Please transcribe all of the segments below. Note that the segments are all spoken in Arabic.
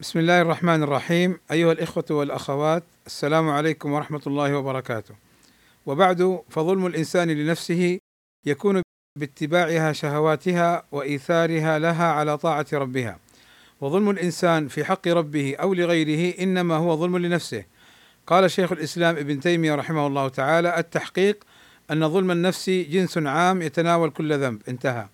بسم الله الرحمن الرحيم. أيها الإخوة والأخوات السلام عليكم ورحمة الله وبركاته. وبعد فظلم الإنسان لنفسه يكون باتباعها شهواتها وإيثارها لها على طاعة ربها. وظلم الإنسان في حق ربه أو لغيره إنما هو ظلم لنفسه. قال شيخ الإسلام ابن تيمية رحمه الله تعالى التحقيق أن ظلم النفس جنس عام يتناول كل ذنب. انتهى.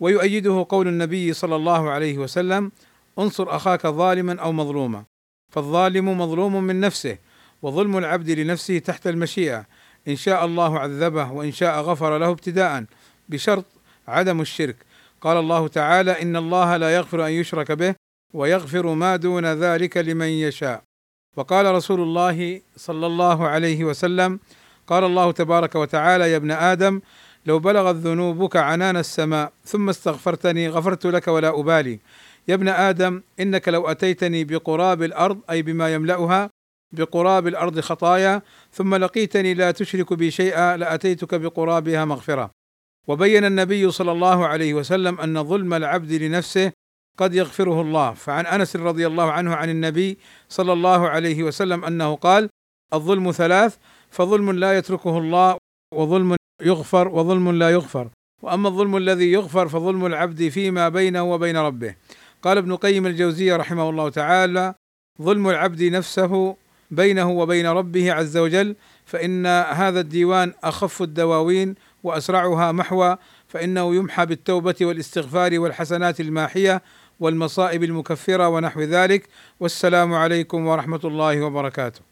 ويؤيده قول النبي صلى الله عليه وسلم انصر أخاك ظالما أو مظلوما. فالظالم مظلوم من نفسه وظلم العبد لنفسه تحت المشيئة. إن شاء الله عذبه وإن شاء غفر له ابتداء. بشرط عدم الشرك. قال الله تعالى إن الله لا يغفر أن يشرك به ويغفر ما دون ذلك لمن يشاء. وقال رسول الله صلى الله عليه وسلم قال الله تبارك وتعالى يا ابن آدم لو بلغت ذنوبك عنان السماء ثم استغفرتني غفرت لك ولا أبالي. يا ابن آدم إنك لو أتيتني بقراب الأرض أي بما يملأها بقراب الأرض خطايا ثم لقيتني لا تشرك بي شيئا لأتيتك بقرابها مغفرة. وبين النبي صلى الله عليه وسلم أن ظلم العبد لنفسه قد يغفره الله. فعن أنس رضي الله عنه عن النبي صلى الله عليه وسلم أنه قال الظلم ثلاث فظلم لا يتركه الله وظلم يغفر وظلم لا يغفر. وأما الظلم الذي يغفر فظلم العبد فيما بينه وبين ربه. قال ابن قيم الجوزية رحمه الله تعالى ظلم العبد نفسه بينه وبين ربه عز وجل فإن هذا الديوان أخف الدواوين وأسرعها محوى فإنه يمحى بالتوبة والإستغفار والحسنات الماحية والمصائب المكفرة ونحو ذلك والسلام عليكم ورحمة الله وبركاته.